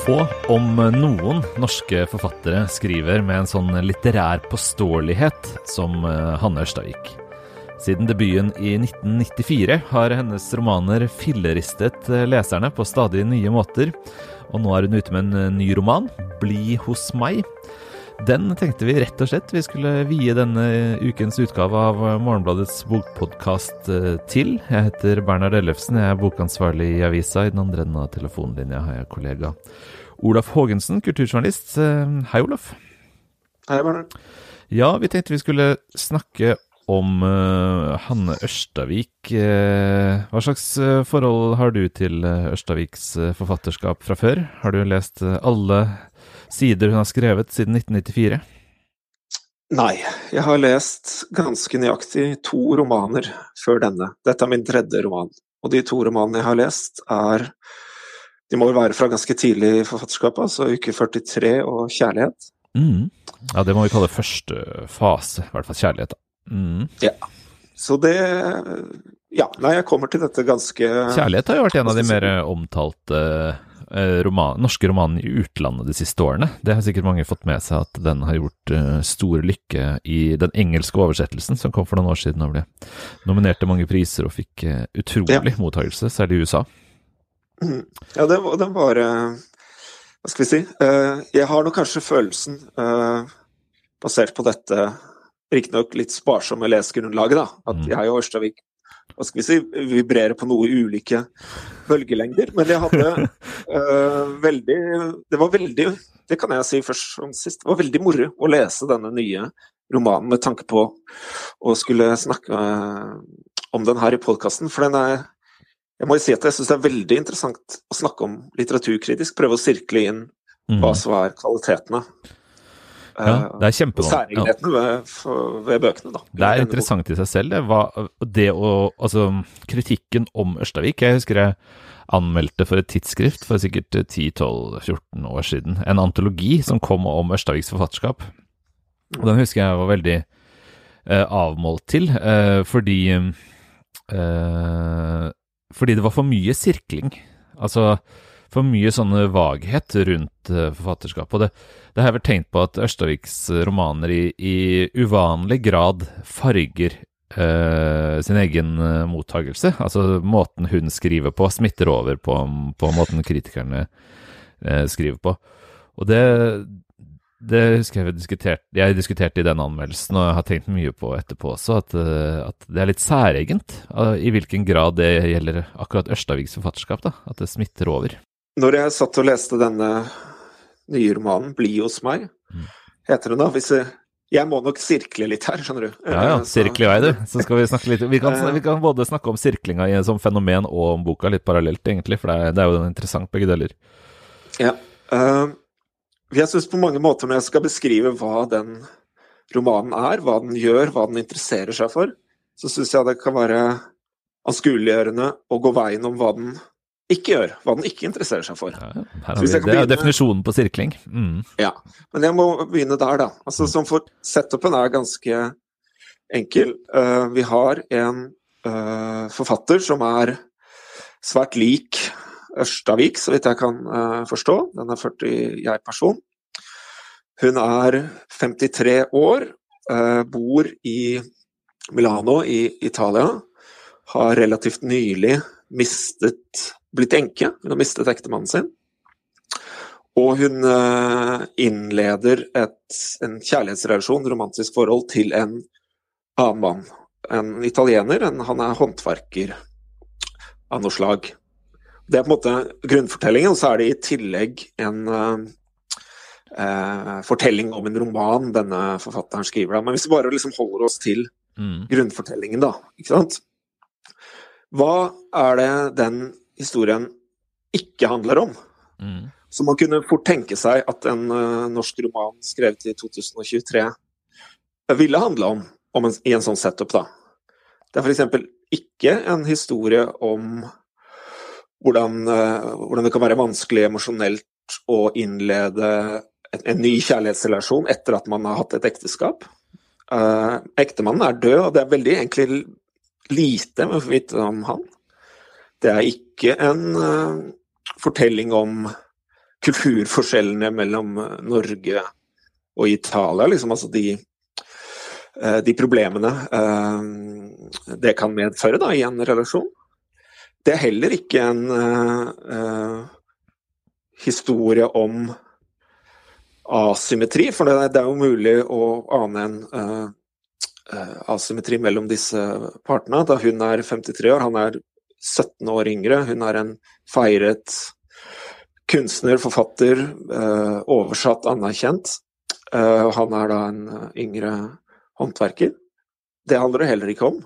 Få, om noen, norske forfattere skriver med en sånn litterær påståelighet som eh, Hanne Ørstavik. Siden debuten i 1994 har hennes romaner filleristet eh, leserne på stadig nye måter, og nå er hun ute med en eh, ny roman, 'Bli hos meg'. Den tenkte vi rett og slett vi skulle vie denne ukens utgave av Morgenbladets bokpodkast til. Jeg heter Bernhard Ellefsen, jeg er bokansvarlig i avisa. I den andre enden av telefonlinja har jeg kollega Olaf Haagensen, kulturjournalist. Hei, Olaf. Hei, Bernhard. Ja, vi tenkte vi skulle snakke om uh, Hanne Ørstavik. Hva slags forhold har du til Ørstaviks forfatterskap fra før? Har du lest alle sider hun har skrevet siden 1994? Nei, jeg har lest ganske nøyaktig to romaner før denne. Dette er min tredje roman. Og de to romanene jeg har lest, er De må være fra ganske tidlig i forfatterskapet, altså uke 43 og 'Kjærlighet'. Mm. Ja, det må vi kalle første fase, i hvert fall kjærlighet. da. Mm. Ja. Så det Ja, nei, jeg kommer til dette ganske Kjærlighet har jo vært en av de mer omtalte roman, norske romanen i utlandet de siste årene. Det har sikkert mange fått med seg at den har gjort uh, stor lykke i den engelske oversettelsen som kom for noen år siden og ble nominert til mange priser og fikk uh, utrolig ja. mottakelse, særlig i USA. Ja, den, den var Hva skal vi si? jeg har nok kanskje følelsen, basert på dette riktignok litt sparsomme lesegrunnlaget, da, at jeg og Ørstavik hva skal vi si, vibrere på noe ulike bølgelengder. Men jeg hadde uh, veldig Det var veldig, det kan jeg si først som sist, det var veldig moro å lese denne nye romanen med tanke på å skulle snakke uh, om den her i podkasten. For den er Jeg må jo si at jeg syns det er veldig interessant å snakke om litteraturkritisk, prøve å sirkle inn hva som er kvalitetene. Ja, det er kjempevanskelig. ja. ved, ved, bøkene, da. Det er interessant i seg selv, det. Hva, det å, altså, kritikken om Ørstavik. Jeg husker jeg anmeldte for et tidsskrift for sikkert 10-12-14 år siden. En antologi som kom om Ørstaviks forfatterskap. Og den husker jeg var veldig eh, avmålt til, eh, fordi eh, Fordi det var for mye sirkling. Altså for mye sånne vaghet rundt forfatterskapet. Og det, det har jeg vel tenkt på at Ørstaviks romaner i, i uvanlig grad farger uh, sin egen mottagelse. Altså måten hun skriver på, smitter over på, på måten kritikerne skriver på. Og det, det husker jeg diskutert, jeg diskuterte i den anmeldelsen, og jeg har tenkt mye på etterpå også, at, at det er litt særegent i hvilken grad det gjelder akkurat Ørstaviks forfatterskap. da, At det smitter over. Når jeg satt og leste denne nye romanen, 'Bli hos meg', mm. heter den da hvis jeg, jeg må nok sirkle litt her, skjønner du. Ja, ja. Sirkle i vei, du. Så skal vi snakke litt Vi kan, vi kan både snakke om sirklinga som fenomen og om boka litt parallelt, egentlig. For det er, det er jo interessant begge deler. Ja. Uh, jeg syns på mange måter når jeg skal beskrive hva den romanen er, hva den gjør, hva den interesserer seg for, så syns jeg det kan være anskueliggjørende å gå veien om hva den ikke gjør, hva den ikke interesserer seg for. Ja, vi, det er begynne, definisjonen på sirkling. Mm. Ja, men jeg må begynne der, da. Altså, som for Setupen er ganske enkel. Uh, vi har en uh, forfatter som er svært lik Ørstavik, så vidt jeg kan uh, forstå. Den er 40 jeg-person. Hun er 53 år, bor i Milano i Italia. Har relativt nylig mistet blitt enke. Hun har mistet ektemannen sin. Og hun uh, innleder et, en kjærlighetsrelasjon, romantisk forhold, til en annen mann. En italiener. En, han er håndverker av noe slag. Det er på en måte grunnfortellingen, og så er det i tillegg en uh, uh, fortelling om en roman denne forfatteren skriver. Men hvis vi bare liksom holder oss til mm. grunnfortellingen, da. ikke sant? Hva er det den historien ikke handler om. Mm. Så man kunne fort tenke seg at en uh, norsk roman skrevet i 2023 ville handle om, om en, i en sånn setup, da. Det er f.eks. ikke en historie om hvordan, uh, hvordan, det kan være vanskelig emosjonelt å innlede en, en, ny kjærlighetsrelasjon etter at man har hatt et ekteskap. Uh, ektemannen er død, og det er veldig egentlig lite med å vite om han. Det er ikke en uh, fortelling om kulturforskjellene mellom Norge og Italia. Liksom, altså de, de problemene det kan medføre da, i en relasjon. Det er heller ikke en historie om asymmetri, for det, det, er jo mulig å ane en uh, asymmetri mellom disse partene. Da hun er 53 år, han er 17 år yngre. Hun er en feiret kunstner, forfatter, uh, oversatt, anerkjent. Og han er da en yngre håndverker. Det handler det heller ikke om.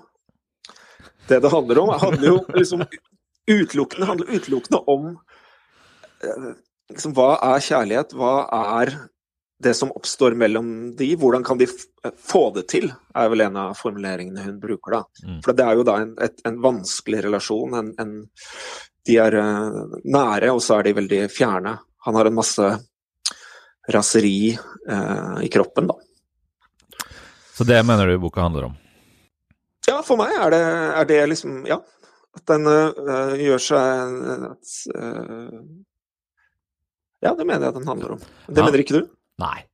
Det det handler om, handler jo liksom utelukkende, handler utelukkende om liksom, hva er kjærlighet? Hva er det som oppstår mellom de, hvordan kan de eh, få det til, er vel en av formuleringene hun bruker. da. Mm. For det er jo da en, et, en vanskelig relasjon. En, en, de er uh, nære, og så er de veldig fjerne. Han har en masse raseri uh, i kroppen, da. Så det mener du boka handler om? Ja, for meg er det, er det liksom Ja. At den uh, gjør seg at, Ja, det mener jeg at den handler om. Det ja. mener ikke du? Nei.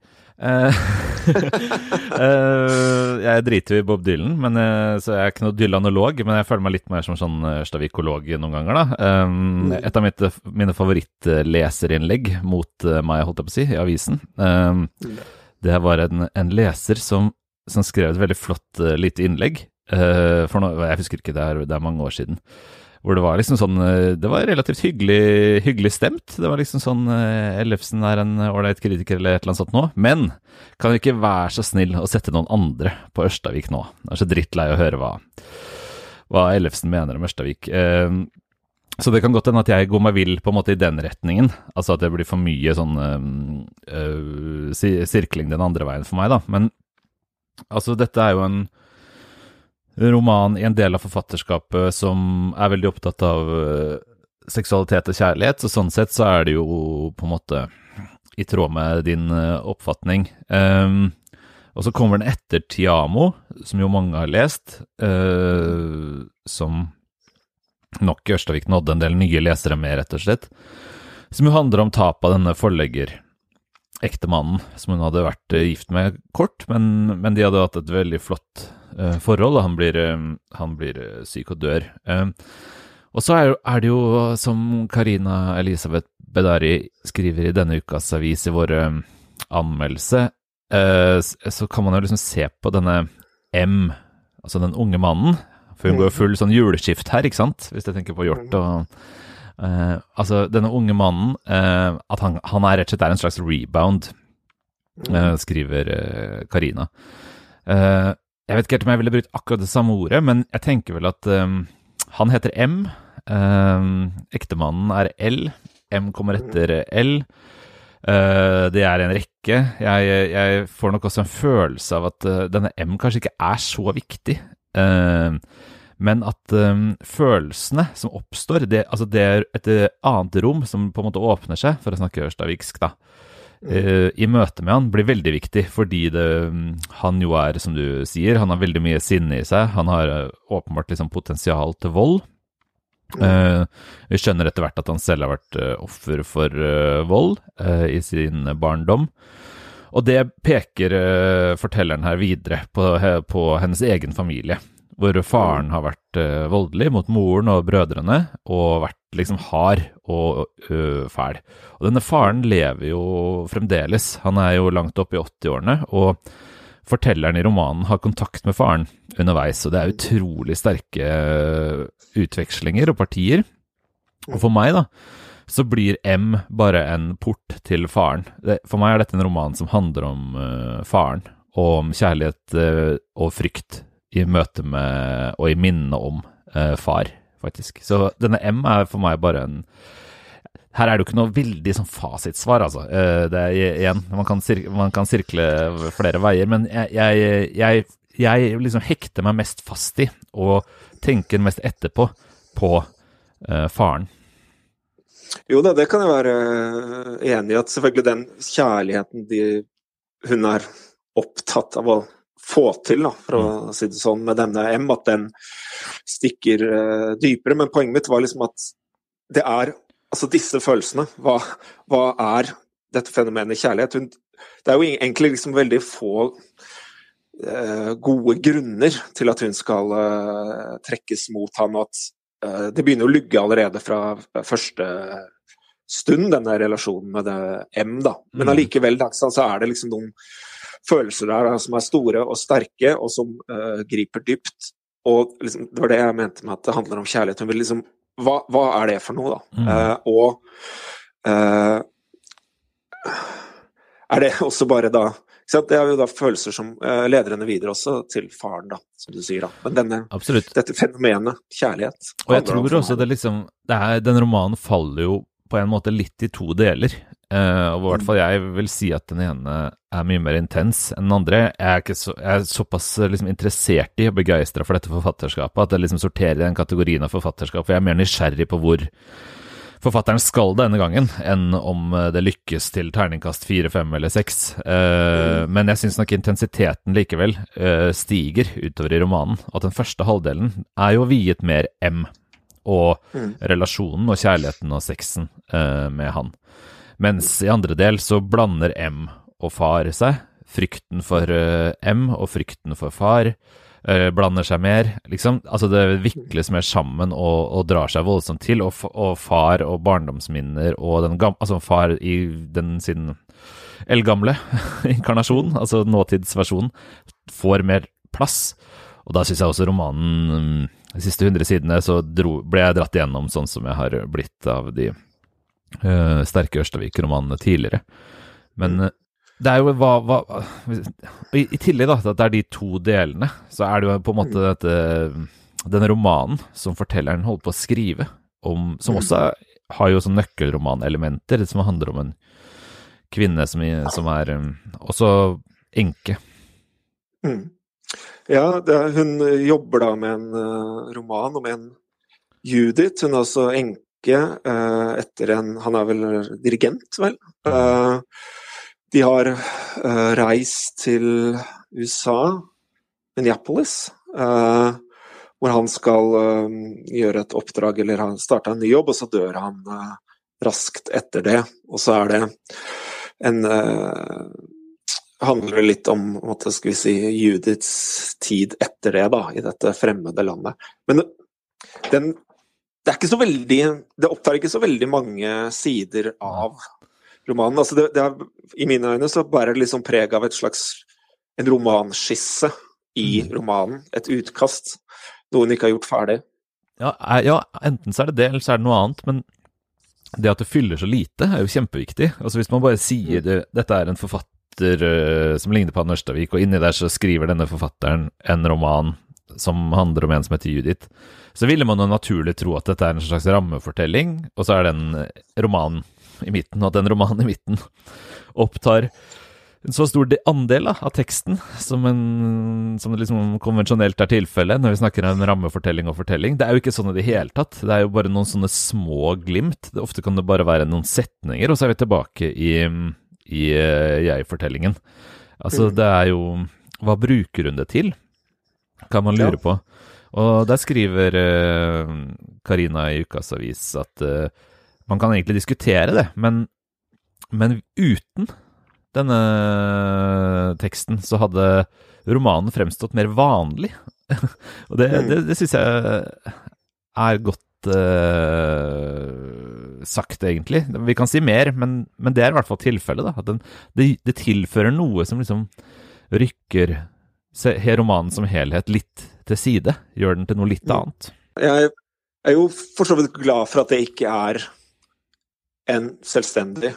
Uh, jeg driter jo i Bob Dylan, men, uh, så jeg er ikke noe Dylanolog. Men jeg føler meg litt mer som sånn Ørstavikolog noen ganger, da. Um, et av mitt, mine favorittleserinnlegg mot meg, holdt jeg på å si, i avisen, um, det var en, en leser som, som, skrev et veldig flott lite innlegg. for nå, jeg husker ikke, det er, det er mange år siden hvor det var liksom sånn eh, Det var relativt hyggelig, hyggelig stemt. Det var liksom sånn eh, Ellefsen er en ålreit kritiker eller et eller annet sånt nå. Men kan du ikke være så snill å sette noen andre på Ørstavik nå? Jeg er så drittlei å høre hva, hva Ellefsen mener om Ørstavik. Eh, så det kan godt hende at jeg går meg vill på en måte i den retningen. Altså at det blir for mye sånn øh, sirkling den andre veien for meg, da. Men altså, dette er jo en roman i en del av forfatterskapet som er veldig opptatt av eh, seksualitet og kjærlighet, så sånn sett så er det jo på en måte i tråd med din eh, oppfatning. Um, og så kommer den etter Tiamo, som jo mange har lest, uh, som nok Ørstavik nådde en del nye lesere med, rett og slett. Som jo handler om tap av denne forlegger, ektemannen, som hun hadde vært gift med kort, men, men de hadde hatt et veldig flott uh, forhold. Han blir, uh, han blir uh, syk og dør. og så er, er, det jo, som Karina Elisabeth Bedari skriver i denne ukas avis i vår anmeldelse, så kan man jo liksom se på denne M, altså den unge mannen. For hun går jo full sånn juleskift her, ikke sant? Hvis jeg tenker på Hjort og Altså, denne unge mannen, at han, han, er rett og slett er en slags rebound, skriver Karina. Uh, jeg vet ikke helt om jeg ville brukt akkurat det samme ordet, men jeg tenker vel at um, han heter M. Ektemannen er L. M kommer etter L. Uh, det er en rekke. Jeg, jeg, får nok også en følelse av at uh, denne M kanskje ikke er så viktig. Uh, men at um, følelsene som oppstår, det, altså det er et annet rom som på en måte åpner seg, for å snakke ørstaviksk, da. Uh, i møte med han blir veldig viktig, fordi det, han jo er, som du sier, han har veldig mye sinne i seg. Han har uh, åpenbart liksom potensial til vold. Uh, vi skjønner etter hvert at han selv har vært offer for vold i sin barndom. Og det peker fortelleren her videre på, på hennes egen familie hvor faren har vært uh, voldelig mot moren og brødrene, og vært liksom hard og uh, fæl. Og denne faren lever jo fremdeles, han er jo langt oppe i 80-årene, og fortelleren i romanen har kontakt med faren underveis, og det er utrolig sterke uh, utvekslinger og partier. Og for meg, da, så blir M bare en port til faren. For meg er dette en roman som handler om faren, og om kjærlighet og frykt i møte med og i minnene om eh, far, faktisk. Så denne M er for meg bare en her er det jo ikke noe veldig sånn fasitsvar, altså. Eh, det er igjen, man kan, sirkle, man kan sirkle flere veier, men jeg, jeg, jeg, jeg, liksom hekter meg mest fast i, og tenker mest etterpå, på uh, faren. Jo da, det kan jeg være eh, enig i. At selvfølgelig den kjærligheten de, hun er opptatt av å få til, da, for å mm. si det sånn, med denne M, at den stikker uh, dypere. Men poenget mitt var liksom at det er altså disse følelsene. Hva, hva er dette fenomenet kjærlighet? Hun, det er jo egentlig liksom veldig få uh, gode grunner til at hun skal uh, trekkes mot han, og at det begynner å lugge allerede fra første stund, denne relasjonen med det M, da. Men mm. allikevel så er det liksom noen følelser der da, som er store og sterke, og som griper dypt. Og liksom, det var det jeg mente med at det handler om kjærlighet. Hun vil liksom hva, hva, er det for noe, da? Mm. Uh, og uh, er det også bare da Det er jo da følelser som uh, leder henne videre også til faren, da, som du sier. da. Men denne, dette fenomenet, kjærlighet Og jeg tror også det liksom det er, Den romanen faller jo på en måte litt i to deler. Uh, og i hvert fall jeg vil si at den ene er mye mer intens enn den andre. Jeg er, så, jeg er såpass liksom, interessert i og begeistra for dette forfatterskapet at jeg liksom sorterer i den kategorien av forfatterskap. For jeg er mer nysgjerrig på hvor forfatteren skal denne gangen, enn om det lykkes til terningkast fire, fem eller seks. Uh, mm. Men jeg syns nok intensiteten likevel uh, stiger utover i romanen. At den første halvdelen er jo viet mer M og mm. relasjonen og kjærligheten og sexen med han. Mens i andre del så blander M og far seg. Frykten for uh, M og frykten for far uh, blander seg mer, liksom. Altså det vikles mer sammen og, og drar seg voldsomt til. Og, og, far og barndomsminner og den gamle Altså far i den sin eldgamle inkarnasjon, altså nåtidsversjonen, får mer plass. Og da syns jeg også romanen De siste hundre sidene så dro, ble jeg dratt igjennom sånn som jeg har blitt av de uh, sterke Ørstavik-romanene tidligere. Men uh, det er jo hva, hva i, i, tillegg da, til at det er de to delene, så er det jo på en måte mm. dette denne romanen som fortelleren holder på å skrive om, som også er, har jo sånn nøkkelromanelementer, som handler om en kvinne som, som er um, også enke. Mm. Ja, er, hun jobber da med en uh, roman om en Judith. Hun er også enke etter en Han er vel dirigent, vel? Uh, de har uh, reist til USA, Minneapolis, hvor han skal gjøre et oppdrag eller starte en ny jobb, og så dør han raskt etter det. Og så er det en handler det litt om måtte, skal vi si, Judiths tid etter det, da, i dette fremmede landet. Men den det veldig Det opptar ikke så veldig mange sider av romanen. Altså det, det er, I mine øyne så bærer det liksom preg av et slags en romanskisse i mm. romanen. Et utkast. Noe hun ikke har gjort ferdig. Ja, ja, enten så er det det, eller så er det noe annet. Men det at det fyller så lite, er jo kjempeviktig. Altså Hvis man bare sier mm. det, dette er en forfatter uh, som ligner på Anne Ørstavik, og inni der så skriver denne forfatteren en roman som handler om en som heter Judith, så ville man jo naturlig tro at dette er en slags rammefortelling, og så er det en roman i midten, og at den romanen i midten opptar en så stor andel da, av teksten som, en, som liksom konvensjonelt er tilfellet når vi snakker om rammefortelling og fortelling. Det er jo ikke sånn i det hele tatt. Det er jo bare noen sånne små glimt. Det, ofte kan det bare være noen setninger, og så er vi tilbake i, i uh, jeg-fortellingen. Altså, mm. det er jo Hva bruker hun det til? Kan man lure ja. på. Og der skriver uh, Karina i Ukas Avis at uh, man kan egentlig diskutere det, men, men uten denne teksten så hadde romanen fremstått mer vanlig. og det, mm. det, det syns jeg er godt uh, sagt, egentlig. Vi kan si mer, men, men, det er i hvert fall tilfellet. At den, det, det, tilfører noe som liksom rykker romanen som helhet litt til side, gjør den til noe litt mm. annet. Jeg er jo for så vidt glad for at det ikke er en selvstendig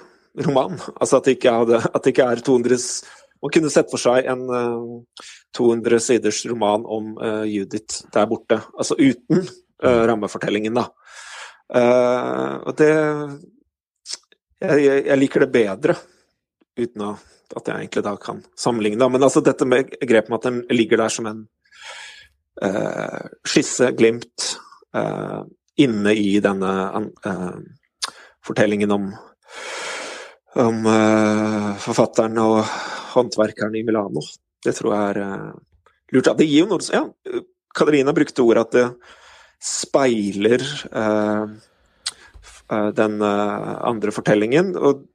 roman. Altså at det ikke, hadde, at det ikke er 200 Man kunne sett for seg en uh, eh, 200 siders roman om uh, Judith der borte. Altså uten uh, rammefortellingen, da. og det jeg, jeg, liker det bedre, uten å, at jeg egentlig da kan sammenligne. Men altså dette med grepet med at den ligger der som en uh, skisse, glimt, uh, inne i denne uh, fortellingen om, om forfatteren og håndverkeren i Milano. Det tror jeg er lurt. Det gir jo noe Ja, Katarina brukte ordet at det speiler den andre fortellingen. Og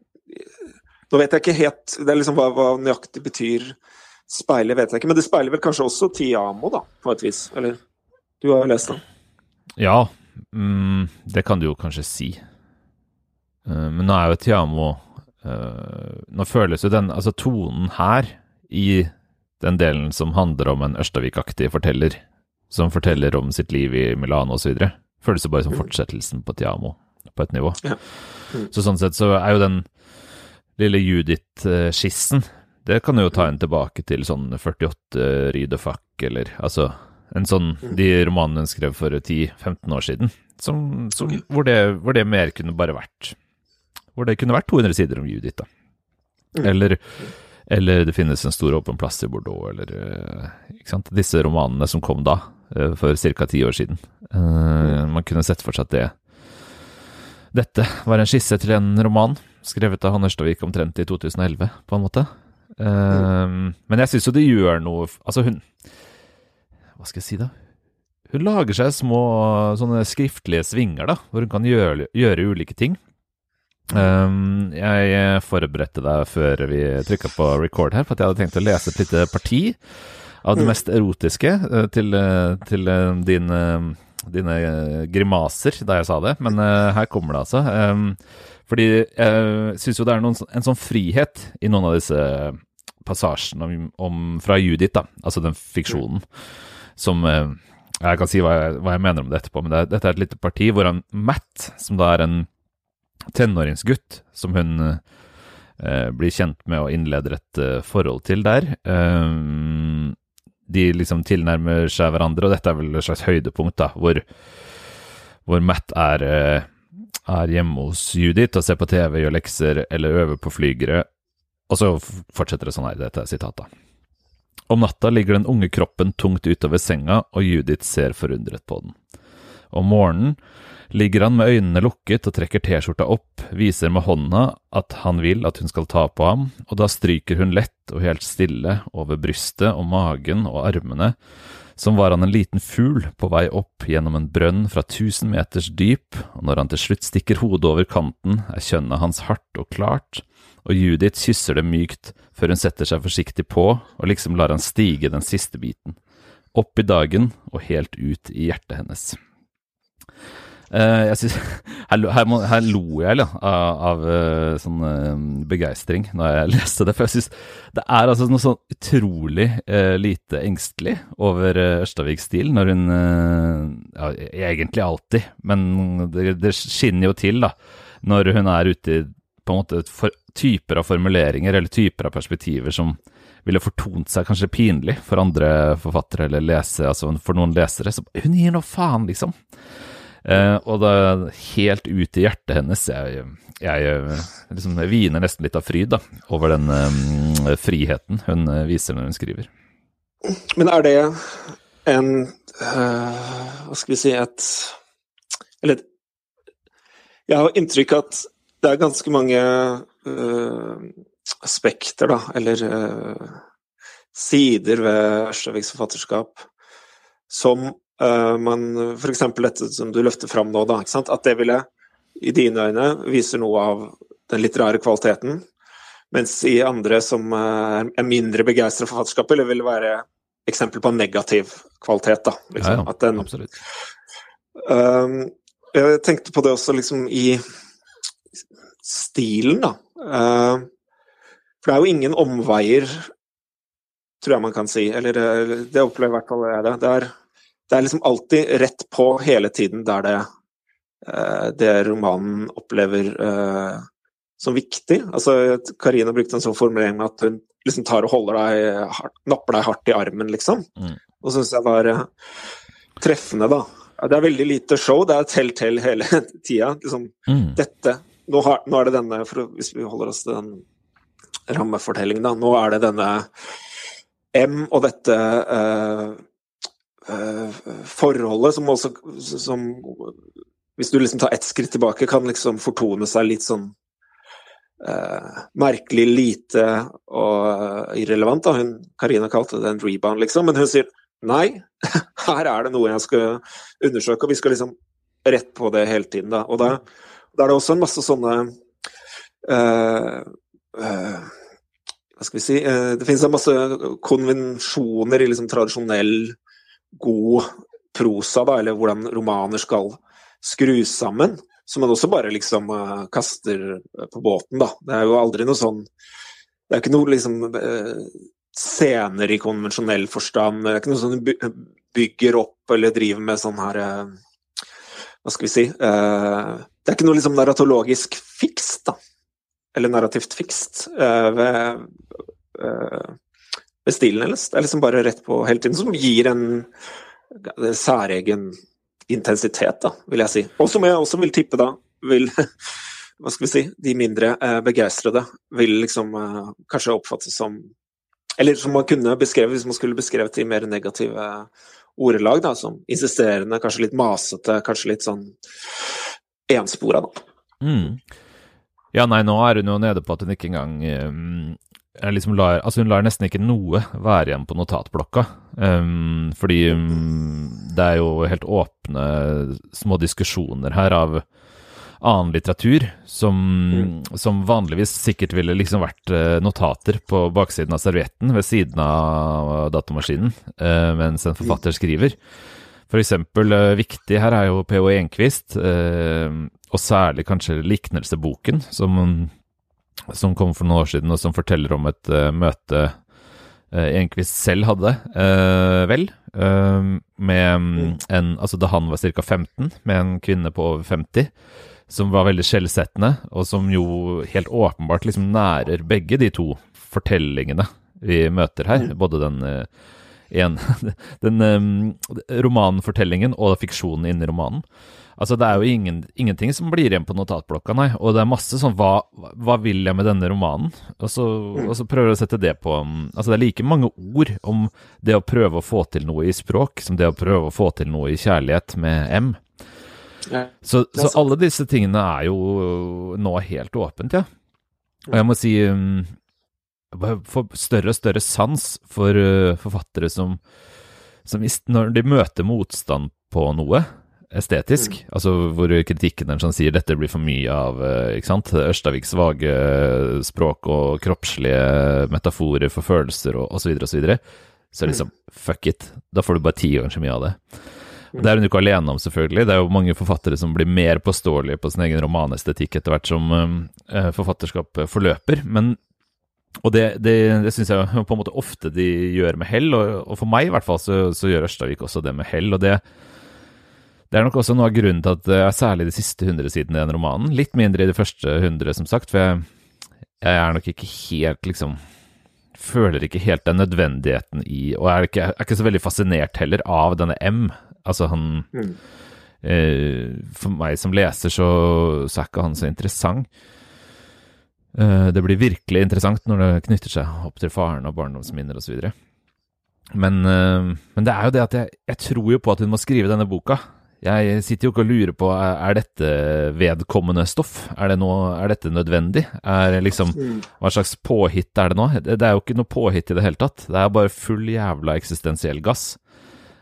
nå vet jeg ikke helt det er liksom hva, hva nøyaktig betyr speiler, vet jeg ikke. Men det speiler vel kanskje også Tiamo, da, på et vis? Eller? Du har jo lest den. Ja, mm, det kan du jo kanskje si. men nå er jo Tiamo Nå føles jo den Altså, tonen her i den delen som handler om en Ørstavik-aktig forteller, som forteller om sitt liv i Milano osv., føles jo bare som fortsettelsen på Tiamo, på et nivå. Ja. Mm. Så sånn sett så er jo den lille Judith-skissen det kan jo ta en tilbake til sånn 48 Rydefakk, eller altså en sånn mm. De romanene hun skrev for 10-15 år siden, som, som, hvor, det, hvor, det, mer kunne bare vært Hvor det kunne vært 200 sider om Judith, da. Mm. Eller eller det finnes en stor åpen plass i Bordeaux, eller eh, ikke sant? Disse romanene som kom da, eh, for ca. ti år siden. Uh, man kunne sett for seg at det Dette var en skisse til en roman skrevet av Hanne Ørstavik omtrent i 2011, på en måte. Uh, men jeg syns jo det gjør noe Altså, hun Hva skal jeg si, da? Hun lager seg små sånne skriftlige svinger, da, hvor hun kan gjøre, gjøre ulike ting. Um, jeg forberedte deg før vi trykka på record her, for at jeg hadde tenkt å lese et lite parti av det mm. mest erotiske uh, til, uh, til uh, din, dine grimaser da jeg sa det. Men her kommer det, altså. Um, fordi jeg syns jo det er noen, en sånn frihet i noen av disse passasjene om, om, fra Judith, da, altså den fiksjonen, som Jeg kan si hva jeg, hva jeg mener om det etterpå, men det, dette er et lite parti hvor han Matt, som da er en tenåringsgutt som hun eh, blir kjent med og innleder et eh, forhold til der. Um, de liksom tilnærmer seg hverandre, og dette er vel et slags høydepunkt, da, hvor, hvor Matt er, eh, er hjemme hos Judith og ser på TV, gjør lekser eller øver på flygere. Og så fortsetter det sånn her, dette er sitatet. Om natta ligger den unge kroppen tungt utover senga, og Judith ser forundret på den. Om morgenen ligger han med øynene lukket og trekker T-skjorta opp, viser med hånda at han vil at hun skal ta på ham, og da stryker hun lett og helt stille over brystet og magen og armene, som var han en liten fugl på vei opp gjennom en brønn fra tusen meters dyp, og når han til slutt stikker hodet over kanten, er kjønnet hans hardt og klart, og Judith kysser det mykt før hun setter seg forsiktig på og liksom lar han stige den siste biten, opp i dagen og helt ut i hjertet hennes. Uh, synes, her, her, her, lo jeg av, av uh, sånn uh, begeistring når jeg leste det. For jeg syns det er altså noe sånn utrolig lite engstelig over Ørstaviks stil, når hun ja, Egentlig alltid, men det, det, skinner jo til da, når hun er ute i på en måte for, typer av formuleringer eller typer av perspektiver som ville fortont seg kanskje pinlig for andre forfattere eller lesere, altså for noen lesere. Så hun gir nå faen, liksom. Uh, og er helt ut i hjertet hennes. Jeg, jeg liksom hviner nesten litt av fryd da, over den um, friheten hun viser når hun skriver. Men er det en uh, Hva skal vi si et Eller Jeg har inntrykk av at det er ganske mange uh, aspekter, da, eller sider ved Ørstaviks forfatterskap som men f.eks. dette som du løfter fram nå, da, at det ville i dine øyne viser noe av den litterære kvaliteten, mens i andre som uh, er mindre begeistra for forfatterskapet, eller vil være eksempel på negativ kvalitet. Da, liksom. ja, ja, den, absolutt. Um, jeg tenkte på det også liksom i stilen, da. for det er jo ingen omveier, tror jeg man kan si. Eller det opplever i hvert fall jeg det. Det er det er liksom alltid rett på hele tiden der det, eh, det romanen opplever uh, som viktig. Altså, Karina brukte en sånn formulering med at hun liksom tar og holder deg hardt, napper deg hardt i armen, liksom. Mm. Og syns jeg var uh, treffende, da. Det er veldig lite show, det er tell-tell hele tida. Liksom, mm. Dette nå, har, nå, er det denne, for Hvis vi holder oss til den rammefortellingen, da. Nå er det denne M og dette uh, Eh, forholdet som også som, Hvis du liksom tar ett skritt tilbake, kan liksom fortone seg litt sånn uh, merkelig lite og irrelevant. Da. Hun, Karina kalte det en rebound, liksom, men hun sier nei, her er det noe jeg skal undersøke, og vi skal liksom rett på det hele tiden. Da. Og da, Da er det også en masse sånne uh, uh, Hva skal vi si uh, Det finnes en masse konvensjoner i liksom tradisjonell, god prosa, da, eller hvordan romaner skal skrus sammen, som man også bare liksom kaster på båten, da. Det er jo aldri noe sånn Det er ikke noe liksom scener i konvensjonell forstand. Det er ikke noe sånn bygger opp eller driver med sånn her Hva skal vi si det er ikke noe liksom narratologisk fikst, da. Eller narrativt fikst uh, ved, uh, ved, stilen hennes. Det er liksom bare rett på hele tiden, som gir en særegen intensitet, da, vil jeg si. Og som jeg også vil tippe, da, vil hva skal vi si, de mindre eh, begeistrede vil liksom eh, kanskje oppfattes som Eller som man kunne beskrevet hvis man skulle beskrevet i mer negative ordelag, da, som insisterende, kanskje litt masete, kanskje litt sånn enspora, da. Mm. Ja, nei, nå er hun jo nede på at hun ikke engang um, liksom lar, altså Hun lar nesten ikke noe være igjen på notatblokka. Um, fordi um, det er jo helt åpne små diskusjoner her av annen litteratur som, mm. som vanligvis sikkert ville liksom vært uh, notater på baksiden av servietten ved siden av datamaskinen uh, mens en forfatter skriver. For eksempel uh, viktig her er jo P.O. Enquist, uh, og særlig kanskje Liknelseboken, som, som, kom for noen år siden, og som forteller om et uh, møte Enquist selv hadde, vel, med mm, en Altså da han var ca. 15, med en kvinne på over 50 som var veldig skjellsettende, og som jo helt åpenbart liksom nærer begge de to fortellingene vi møter her. Mm. Både den en, den um, romanfortellingen og fiksjonen inni romanen. Altså, det er jo ingen, ingenting som blir igjen på notatblokka, nei. Og det er masse sånn hva, hva vil jeg med denne romanen? Og så, og så prøver jeg å sette det på um, Altså, det er like mange ord om det å prøve å få til noe i språk som det å prøve å få til noe i kjærlighet med M. Ja, så, så, alle disse tingene er jo nå helt åpent, ja. Og jeg må si um, får større og større sans for uh, forfattere som, som når de møter motstand på noe estetisk, mm. altså hvor kritikken er sånn sier dette blir for mye av uh, ikke sant, Ørstaviks vage språk og kroppslige metaforer for følelser og osv., osv., så, videre, så er det liksom fuck it, da får du bare ti ganger så mye av det. Det er hun ikke alene om, selvfølgelig. Det er jo mange forfattere som blir mer påståelige på sin egen romanestetikk etter hvert som forfatterskapet forfatterskap forløper. Men og det, det, det syns jeg på en måte ofte de gjør med hell, og, og, for meg i hvert fall så, så gjør Ørstavik også det med hell. og det, det er nok også noe av grunnen til at det er særlig de siste hundre sidene i den romanen. Litt mindre i de første hundre, som sagt, for jeg, jeg, er nok ikke helt liksom Føler ikke helt den nødvendigheten i Og er ikke, er ikke så veldig fascinert heller av denne M. Altså, han mm. eh, For meg som leser, så, så er ikke han så interessant. Eh, det blir virkelig interessant når det knytter seg opp til faren og barndomsminner osv. Men, uh, men det er jo det at jeg, jeg, tror jo på at hun må skrive denne boka. Jeg sitter jo ikke og lurer på er dette vedkommende stoff. Er, det noe, er dette nødvendig? Er liksom, hva slags påhitt er det nå? Det, det er jo ikke noe påhitt i det hele tatt. Det er bare full jævla eksistensiell gass.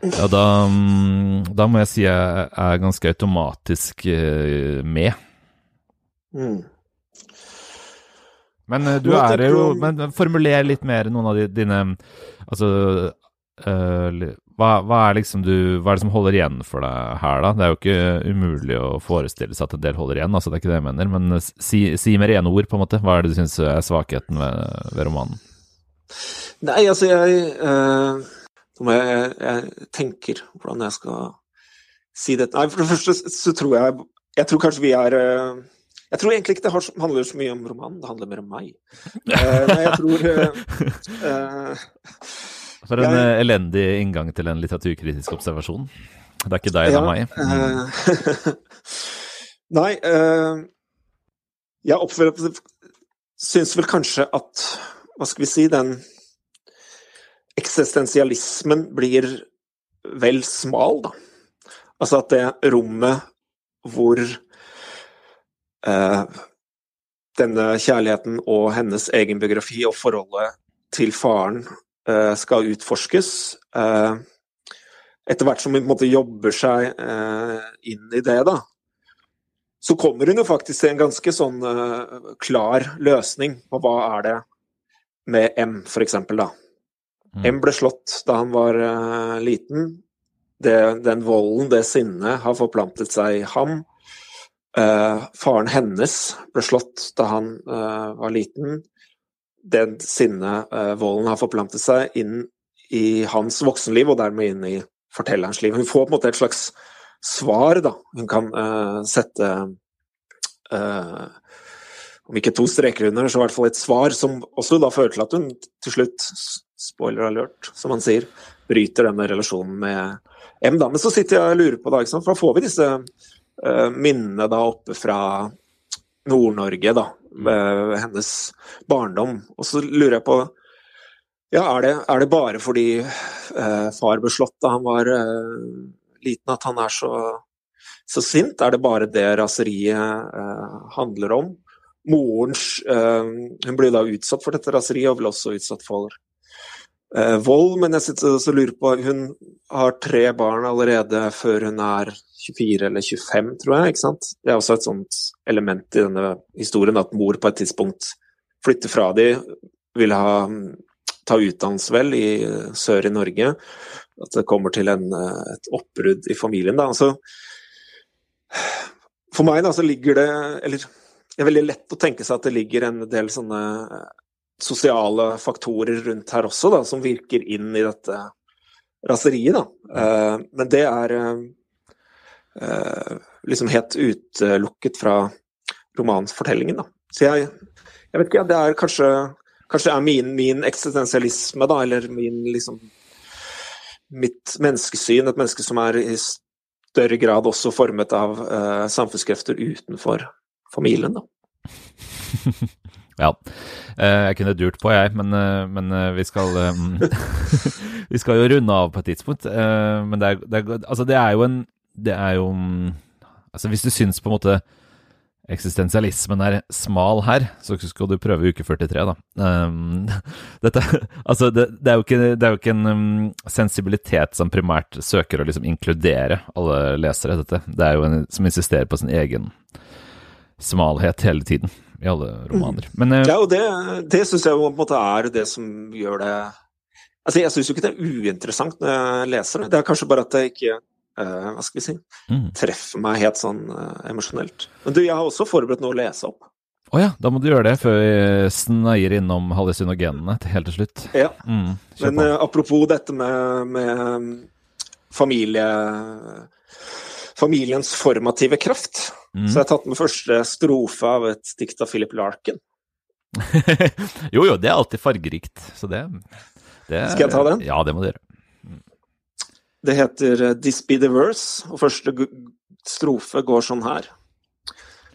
Ja, da, mm, da må jeg si jeg er ganske automatisk uh, med. Mm. Men du du er jo Men formuler litt mer noen av dine Altså uh, hva, hva, er liksom du, hva er det som holder igjen for deg her, da? Det er jo ikke umulig å forestille seg at en del holder igjen, altså det er ikke det jeg mener. Men eh, si, si med rene ord, på en måte. Hva er det du syns er svakheten ved, ved, romanen? Nei, altså jeg uh, jeg, jeg, jeg tenker hvordan jeg skal si dette. Nei, for det første så tror jeg Jeg tror kanskje vi er uh, jeg tror egentlig ikke det handler så mye om romanen, det handler mer om meg. Uh, nei, jeg tror uh, For en jeg, elendig inngang til en litteraturkritisk observasjon. Det er ikke deg, det er meg. Mm. nei, jeg oppfører Syns vel kanskje at Hva skal vi si Den eksistensialismen blir vel smal, da. Altså at det rommet hvor eh, denne kjærligheten og hennes egen biografi og forholdet til faren eh, skal utforskes. Eh, etter hvert som hun på en måte jobber seg eh, inn i det, da, så kommer hun jo faktisk til en ganske sånn klar løsning på hva er det med M, for eksempel, da. Mm. M ble slått da han var liten. Det, den volden, det sinnet, har forplantet seg i ham. Uh, faren hennes ble slått da han var liten. Den sinnet, volden, har forplantet seg inn i hans voksenliv, og dermed inn i fortellerens liv. Hun får på en måte et slags svar, da. Hun kan uh, sette uh, Om ikke to streker under, så i hvert fall et svar som også da fører til at hun til slutt, spoiler alert, som han sier, bryter denne relasjonen med M. da. Men så sitter jeg og lurer på, da, ikke sant? for da får vi disse uh, minnene da oppe fra Nord-Norge, da. hennes barndom. Og så lurer jeg på ja, er det, er det bare fordi eh, far ble slått da han var eh, liten at han er så, så, sint? Er det bare det raseriet eh, handler om? Morens eh, Hun blir da utsatt for dette raseriet, og ble også utsatt for eh, vold. Men jeg sitter og lurer på Hun har tre barn allerede før hun er 24 eller 25, tror jeg. ikke sant? Det er også et sånt element i denne historien, at mor på et tidspunkt flytter fra de, vil ha ta utdannelse vel i sør i Norge. At det kommer til en, et oppbrudd i familien. Da. Altså, for meg da, så ligger det Eller det er veldig lett å tenke seg at det ligger en del sånne sosiale faktorer rundt her også, da, som virker inn i dette raseriet. Da. Uh, men det er uh, liksom helt utelukket fra romanfortellingen. Da. Så jeg, jeg vet ikke, det er kanskje kanskje er min, min eksistensialisme, da, eller min liksom Mitt menneskesyn, et menneske som er i større grad også formet av uh, samfunnskrefter utenfor familien, da. ja. Eh, jeg kunne durt på, jeg, men, eh, men vi skal Vi skal jo runde av på et tidspunkt. Men det er, det er, altså det er jo en Det er jo mm, Altså, hvis du syns på en måte eksistensialismen er smal her, så skal du prøve uke 43, da. Dette, altså det, det, er ikke, det, er jo ikke, en um, sensibilitet som primært søker å liksom inkludere alle lesere, dette. Det er jo en som insisterer på sin egen smalhet hele tiden i alle romaner. Men, uh, ja, og det, det syns jeg på en måte er det som gjør det Altså, jeg syns jo ikke det er uinteressant når jeg leser det, det er kanskje bare at det ikke uh, hva skal vi si, mm. treffer meg helt sånn uh, emosjonelt. Men du, jeg har også forberedt noe å lese opp. Å oh ja, da må du gjøre det før vi sneier innom hallusinogenene helt til slutt. Ja, mm, men uh, apropos dette med, med mm, familie familiens formative kraft, mm. så jeg har tatt med første strofe av et dikt av Philip Larkin. jo jo, det er alltid fargerikt, så det, det Skal jeg ta den? Ja, det må du gjøre. Det heter eh, This Be The Verse, og første strofe går sånn her.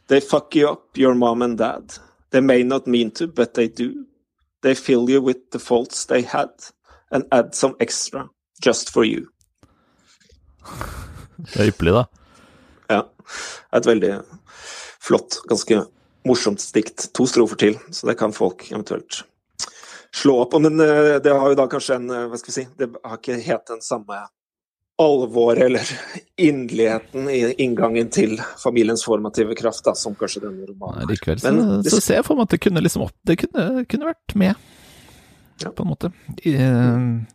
They fuck you up, your mom and dad. They may not mean to, but they do. They fill you with the faults they had, and add some extra, just for you. Det er ypperlig, da. Ja. Et veldig flott, ganske morsomt dikt. To strofer til, så det kan folk eventuelt slå opp. Men eh, det har jo da kanskje en eh, Hva skal vi si Det har ikke helt den samme alvoret eller inderligheten i inngangen til familiens formative kraft, da, som kanskje denne romanen er. Likevel så, det, så, ser jeg for meg at det kunne liksom opp Det kunne, kunne vært med, ja. på en måte. I, Uh,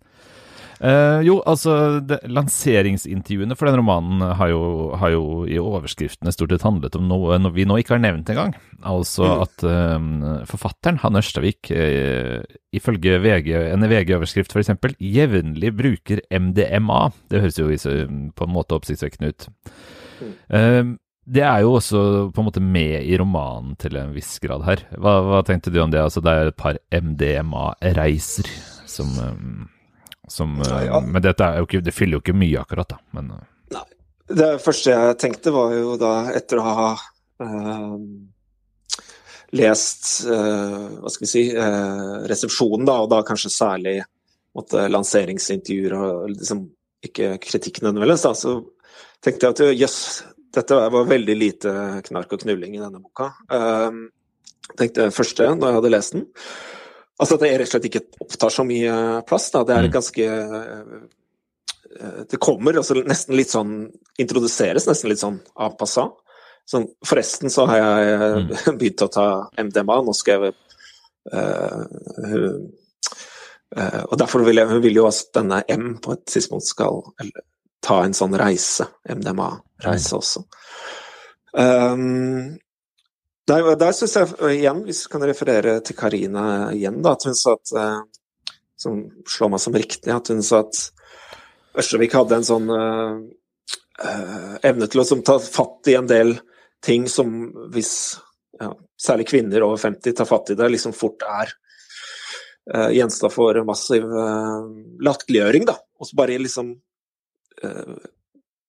jo, altså det, Lanseringsintervjuene for den romanen har jo, har jo, i overskriftene stort sett handlet om noe, vi nå ikke har nevnt engang. Altså mm. at uh, forfatteren, Han Ørstavik, uh, ifølge VG, en VG-overskrift f.eks., jevnlig bruker MDMA. Det høres jo på en måte oppsiktsvekkende ut. Mm. det er jo også på en måte med i romanen til en viss grad her. Hva, hva tenkte du om det? Altså, det er et par MDMA-reiser som som, ja, ja. Men dette ikke, det fyller jo ikke mye, akkurat. da. Men, eh. Nei. Det første jeg tenkte, var jo da, etter å ha uh, lest uh, hva skal vi si, uh, resepsjonen, da, og da kanskje særlig måtte, lanseringsintervjuer og liksom, ikke kritikken nødvendigvis, da, så tenkte jeg at jøss, yes, dette var veldig lite knark og knulling i denne boka. Tenkte jeg første da jeg hadde lest den. Altså at det rett og slett ikke opptar så mye plass. Da. Det er mm. ganske eh, Det kommer altså nesten litt sånn Introduseres nesten litt sånn av passant. Sånn, forresten så har jeg mm. begynt å ta MDMA. Nå skal jeg uh, uh, Og derfor vil jeg, hun vil jo at denne M på et tidspunkt skal eller, ta en sånn reise, MDMA-reise også. Um, der, der syns jeg igjen, hvis vi kan referere til Karina igjen, da, at hun sa at uh, Som slår meg som riktig, at hun sa at Ørstavik hadde en sånn uh, evne til å som, ta fatt i en del ting som hvis ja, særlig kvinner over 50 tar fatt i det, liksom fort er uh, gjenstand for massiv uh, latterliggjøring, da. Og så bare liksom uh,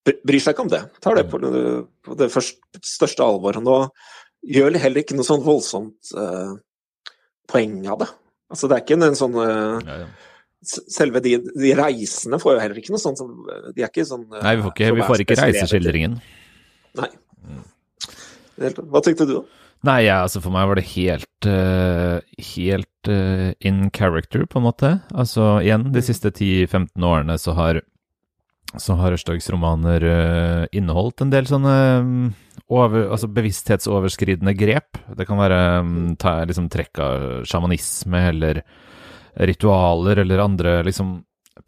bryr seg ikke om det. Tar det på, på det første, største alvor. Nå gjør heller ikke noe sånn voldsomt uh, poeng av det. Altså det er ikke en sånn uh, ja, ja. Selve de, de, reisene får jo heller ikke noe sånt De er ikke sånn uh, Nei, vi får ikke, vi får ikke reiseskildringen. Nei. Mm. Hva tenkte du, da? Nei, ja, altså for meg var det helt Helt in character, på en måte. Altså igjen, de mm. siste 10-15 årene så har så har Ørstags romaner inneholdt en del sånne um, over, altså bevissthetsoverskridende grep. Det kan være um, liksom, trekk av sjamanisme eller ritualer eller andre liksom,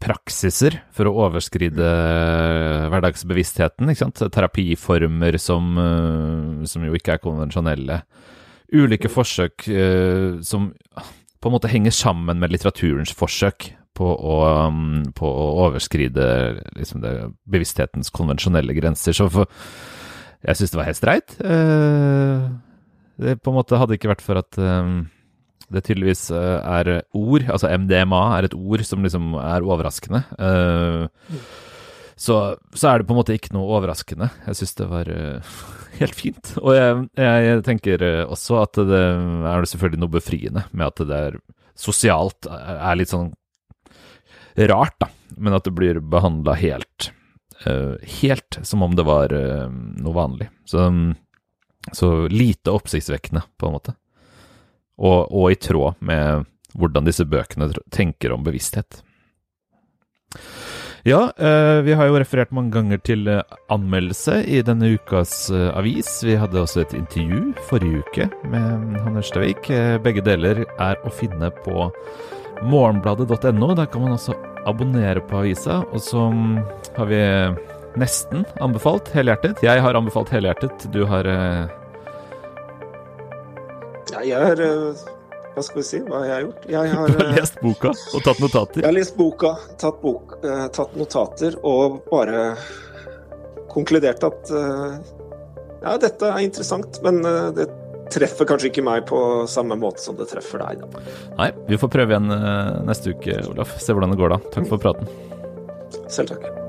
praksiser for å overskride hverdagsbevisstheten. Ikke sant? Terapiformer som, uh, som jo ikke er konvensjonelle. Ulike forsøk uh, som på en måte henger sammen med litteraturens forsøk på å, um, på å overskride liksom det, bevissthetens konvensjonelle grenser. Så for jeg syns det var helt streit. Eh, det på en måte hadde ikke vært for at eh, det tydeligvis eh, er ord, altså MDMA er et ord som liksom er overraskende. Så, så er det på en måte ikke noe overraskende. Jeg syns det var helt fint. Og jeg, jeg, tenker også at det er selvfølgelig noe befriende med at det er sosialt er litt sånn rart, da. Men at det blir behandla helt uh, helt som om det var uh, noe vanlig. Så, så, lite oppsiktsvekkende, på en måte. Og, og, i tråd med hvordan disse bøkene tenker om bevissthet. Ja, uh, vi har jo referert mange ganger til anmeldelse i denne ukas avis. Vi hadde også et intervju forrige uke med Han Ørstavik. begge deler er å finne på morgenbladet.no. Der kan man også abonnere på avisa. Og så har vi nesten anbefalt helhjertet. Jeg har anbefalt helhjertet. Du har uh... Ja, jeg har uh, Hva skal vi si? Hva jeg har gjort? Jeg har, du har lest boka og tatt notater? Jeg har lest boka, tatt, bok, uh, tatt notater og bare konkludert at ja, dette er interessant, men det treffer kanskje ikke meg på samme måte som det treffer deg. Da. Nei, vi får prøve igjen eh, neste uke, Olaf. Se hvordan det går da. Takk for praten. Selv takk.